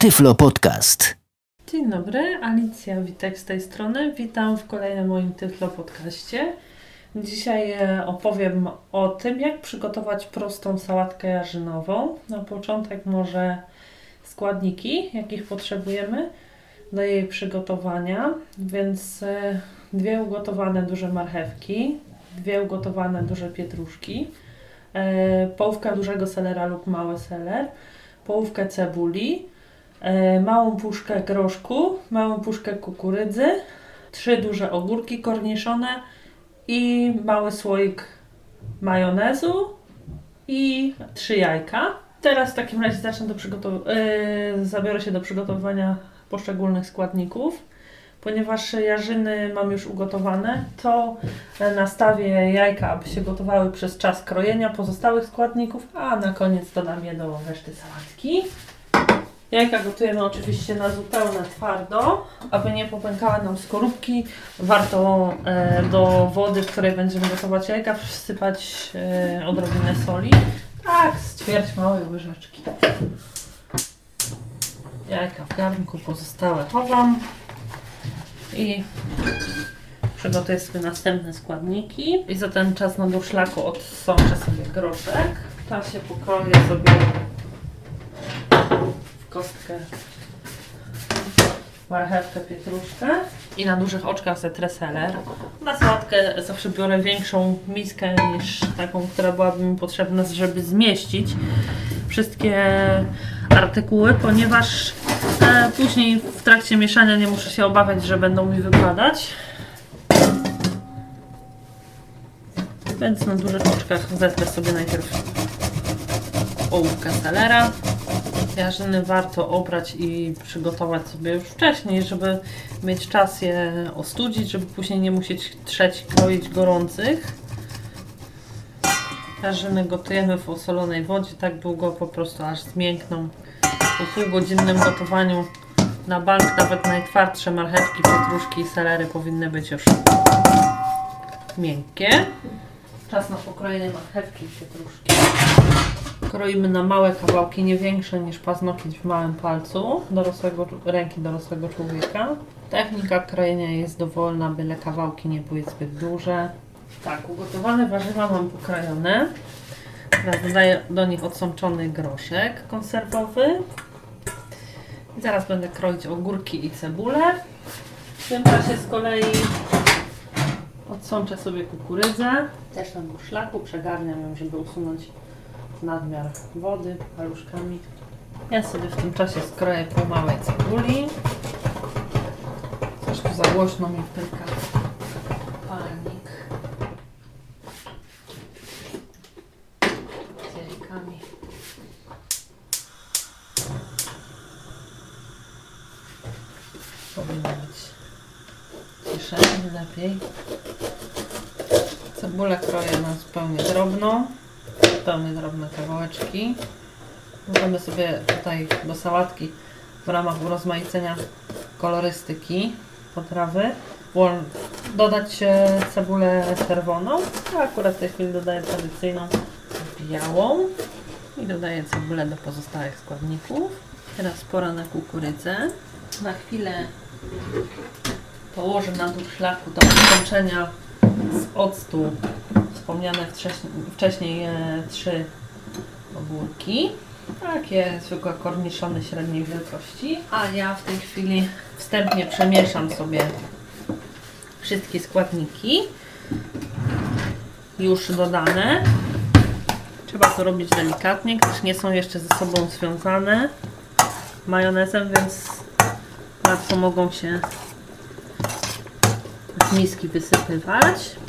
Tyflo Podcast. Dzień dobry, Alicja Witek z tej strony. Witam w kolejnym moim Tyflo Podcaście. Dzisiaj e, opowiem o tym, jak przygotować prostą sałatkę jarzynową. Na początek może składniki, jakich potrzebujemy do jej przygotowania. Więc e, dwie ugotowane duże marchewki, dwie ugotowane duże pietruszki, e, połówka dużego selera lub mały seler, połówkę cebuli, małą puszkę groszku, małą puszkę kukurydzy, trzy duże ogórki korniszone i mały słoik majonezu i trzy jajka. Teraz w takim razie zacznę do przygotow- yy, zabiorę się do przygotowywania poszczególnych składników. Ponieważ jarzyny mam już ugotowane, to nastawię jajka, aby się gotowały przez czas krojenia pozostałych składników, a na koniec dodam je do reszty sałatki. Jajka gotujemy oczywiście na zupełne twardo, aby nie popękały nam skorupki. Warto e, do wody, w której będziemy gotować jajka, wsypać e, odrobinę soli. Tak, z ćwierć małej łyżeczki. Jajka w garnku pozostałe chowam i przygotuję sobie następne składniki. I za ten czas na durszlaku odsączę sobie groszek. W czasie pokroję sobie kostkę marchewkę, pietruszkę i na dużych oczkach zetrę seler. Na sałatkę zawsze biorę większą miskę niż taką, która byłaby mi potrzebna, żeby zmieścić wszystkie artykuły, ponieważ e, później w trakcie mieszania nie muszę się obawiać, że będą mi wypadać. Więc na dużych oczkach zetrę sobie najpierw ołówkę selera. Jarzyny warto obrać i przygotować sobie już wcześniej, żeby mieć czas je ostudzić, żeby później nie musieć trzeć kroić gorących. Jarzyny gotujemy w osolonej wodzie tak długo po prostu aż zmiękną. Po półgodzinnym gotowaniu na bank nawet najtwardsze marchewki, pietruszki i selery powinny być już miękkie. Czas na pokrojenie marchewki i pietruszki. Kroimy na małe kawałki, nie większe niż paznokieć w małym palcu dorosłego, ręki dorosłego człowieka. Technika krojenia jest dowolna, byle kawałki nie były zbyt duże. Tak, ugotowane warzywa mam pokrojone. Teraz dodaję do nich odsączony groszek konserwowy. I zaraz będę kroić ogórki i cebulę. W tym czasie z kolei odsączę sobie kukurydzę. Też na szlaku przegarniam ją, żeby usunąć nadmiar wody paluszkami. Ja sobie w tym czasie skroję pół małej cebuli. Coś tu za głośno mi pyrka palnik. Z. Powinno być ciszej, lepiej. Cebulę kroję na zupełnie drobno zupełnie drobne kawałeczki. Możemy sobie tutaj do sałatki w ramach urozmaicenia kolorystyki potrawy dodać cebulę czerwoną. Ja akurat w tej chwili dodaję tradycyjną białą i dodaję cebulę do pozostałych składników. Teraz pora na kukurydzę. Na chwilę położę na durszlaku do połączenia z octu wspomniane wcześniej, e, trzy ogórki. Takie zwykłe korniszony średniej wielkości. A ja w tej chwili wstępnie przemieszam sobie wszystkie składniki już dodane. Trzeba to robić delikatnie, gdyż nie są jeszcze ze sobą związane majonezem, więc łatwo mogą się z miski wysypywać.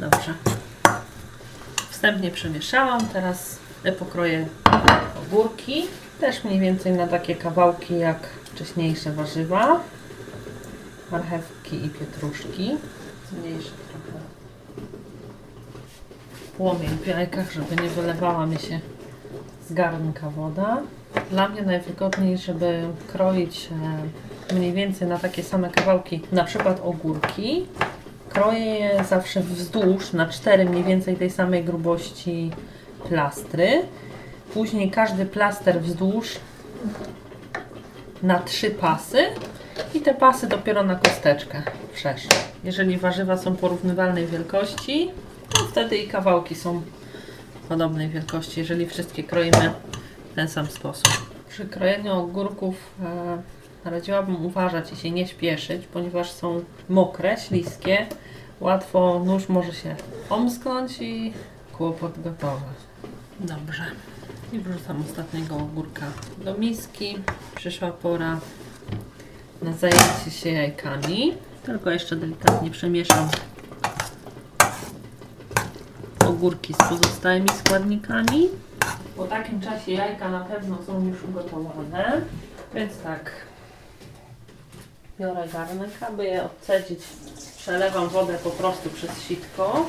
Dobrze. Wstępnie przemieszałam. Teraz pokroję ogórki. Też mniej więcej na takie kawałki jak wcześniejsze warzywa. Marchewki i pietruszki. Zmniejszę trochę płomień w jajkach, żeby nie wylewała mi się z garnka woda. Dla mnie najwygodniej, żeby kroić e, mniej więcej na takie same kawałki, na przykład ogórki. Kroję zawsze wzdłuż na cztery mniej więcej tej samej grubości plastry. Później każdy plaster wzdłuż na trzy pasy i te pasy dopiero na kosteczkę przeszły. Jeżeli warzywa są porównywalnej wielkości, to wtedy i kawałki są podobnej wielkości, jeżeli wszystkie kroimy w ten sam sposób. Przy krojeniu ogórków e, radziłabym uważać i się nie śpieszyć, ponieważ są mokre, śliskie. Łatwo nóż może się omsknąć i kłopot gotowy. Dobrze. I wrzucam ostatniego ogórka do miski. Przyszła pora na zajęcie się jajkami. Tylko jeszcze delikatnie przemieszam ogórki z pozostałymi składnikami. Po takim czasie jajka na pewno są już ugotowane. Więc tak. Biorę garnek, aby je odcedzić. Przelewam wodę po prostu przez sitko.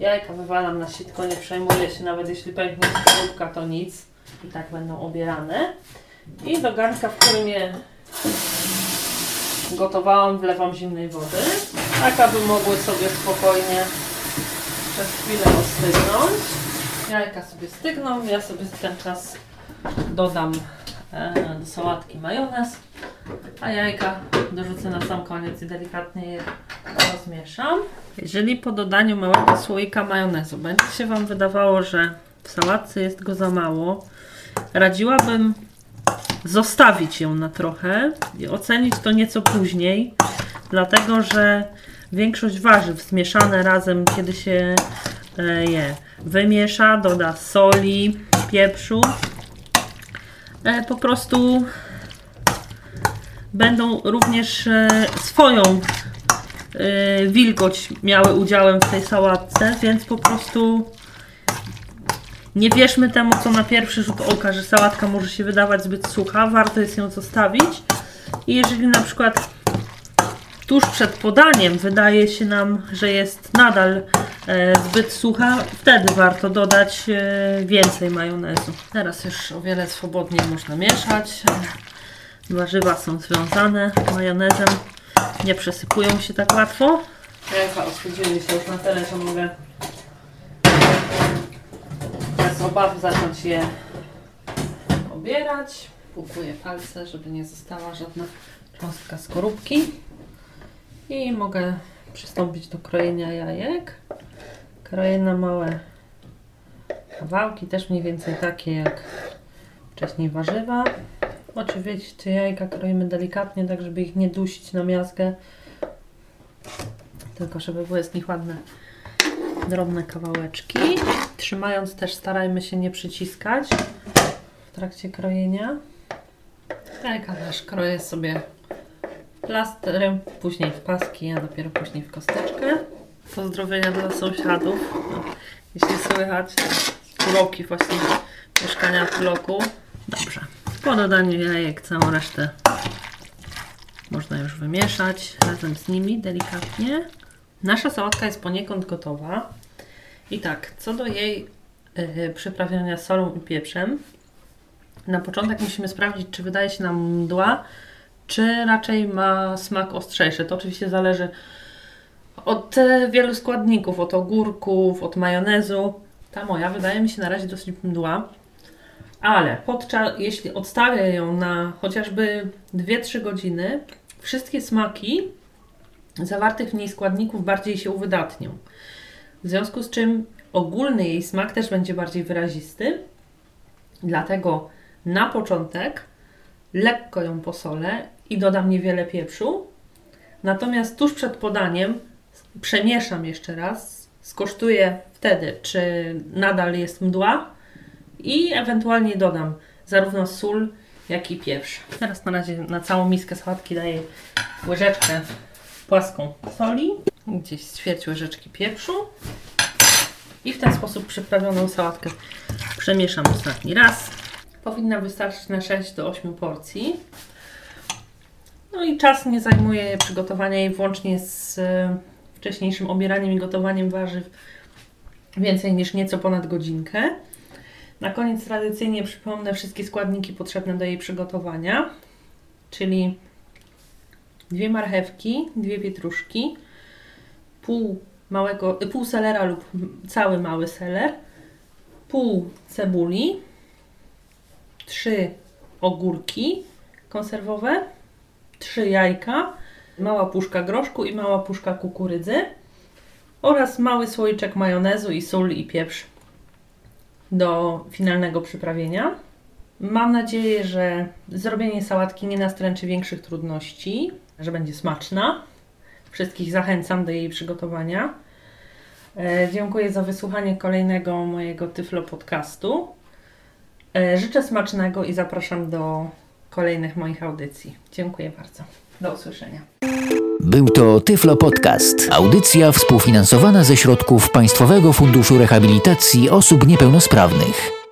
Jajka wywalam na sitko, nie przejmuję się, nawet jeśli pęknie skorupka, to nic. I tak będą obierane. I do garnka, w którym je gotowałam, wlewam zimnej wody, tak aby mogły sobie spokojnie przez chwilę ostygnąć. Jajka sobie stygną, ja sobie ten czas dodam do sałatki majonez, a jajka dorzucę na sam koniec i delikatnie je rozmieszam. Jeżeli po dodaniu małego słoika majonezu będzie się Wam wydawało, że w sałatce jest go za mało, radziłabym zostawić ją na trochę i ocenić to nieco później, dlatego że większość warzyw zmieszane razem, kiedy się e, je wymiesza, doda soli, pieprzu, e, po prostu będą również e, swoją wilgoć miały udziałem w tej sałatce, więc po prostu nie wierzmy temu, co na pierwszy rzut oka, że sałatka może się wydawać zbyt sucha. Warto jest ją zostawić. I jeżeli na przykład tuż przed podaniem wydaje się nam, że jest nadal e, zbyt sucha, wtedy warto dodać e, więcej majonezu. Teraz już o wiele swobodniej można mieszać. Warzywa są związane majonezem, nie przesypują się tak łatwo. Jajka osłodziły się już na tyle, że mogę bez obawy zacząć je obierać. Płukuję palce, żeby nie została żadna cząstka skorupki. I mogę przystąpić do krojenia jajek. Kroję na małe kawałki, też mniej więcej takie jak wcześniej warzywa. Oczywiście jajka kroimy delikatnie, tak żeby ich nie dusić na miazgę, tylko żeby były z nich ładne drobne kawałeczki. Trzymając też starajmy się nie przyciskać w trakcie krojenia. Jajka też kroję sobie plastrem, później w paski, a dopiero później w kosteczkę. Pozdrowienia dla sąsiadów. Jeśli słychać uroki właśnie mieszkania w bloku. Dobrze. Po dodaniu jajek całą resztę można już wymieszać razem z nimi delikatnie. Nasza sałatka jest poniekąd gotowa. I tak, co do jej yy, przyprawiania solą i pieprzem, na początek musimy sprawdzić, czy wydaje się nam mdła, czy raczej ma smak ostrzejszy. To oczywiście zależy od wielu składników, od ogórków, od majonezu. Ta moja wydaje mi się na razie dosyć mdła, ale podczas, jeśli odstawię ją na chociażby 2-3 godziny, wszystkie smaki zawartych w niej składników bardziej się uwydatnią. W związku z czym ogólny jej smak też będzie bardziej wyrazisty. Dlatego na początek lekko ją posolę i dodam niewiele pieprzu. Natomiast tuż przed podaniem przemieszam jeszcze raz, skosztuję wtedy, czy nadal jest mdła i ewentualnie dodam zarówno sól, jak i pieprz. Teraz na razie na całą miskę sałatki daję łyżeczkę płaską soli, gdzieś ćwierć łyżeczki pieprzu i w ten sposób przyprawioną sałatkę przemieszam ostatni raz. Powinna wystarczyć na 6 do 8 porcji. No i czas nie zajmuje przygotowania jej włącznie z e, wcześniejszym obieraniem i gotowaniem warzyw więcej niż nieco ponad godzinkę. Na koniec tradycyjnie przypomnę wszystkie składniki potrzebne do jej przygotowania, czyli dwie marchewki, dwie pietruszki, pół, małego, pół selera lub cały mały seler, pół cebuli, trzy ogórki konserwowe, trzy jajka, mała puszka groszku i mała puszka kukurydzy oraz mały słoiczek majonezu i sól i pieprz do finalnego przyprawienia. Mam nadzieję, że zrobienie sałatki nie nastręczy większych trudności, że będzie smaczna. Wszystkich zachęcam do jej przygotowania. E, dziękuję za wysłuchanie kolejnego mojego Tyflo podcastu. E, życzę smacznego i zapraszam do kolejnych moich audycji. Dziękuję bardzo. Do usłyszenia. Był to Tyflo Podcast. Audycja współfinansowana ze środków Państwowego Funduszu Rehabilitacji Osób Niepełnosprawnych.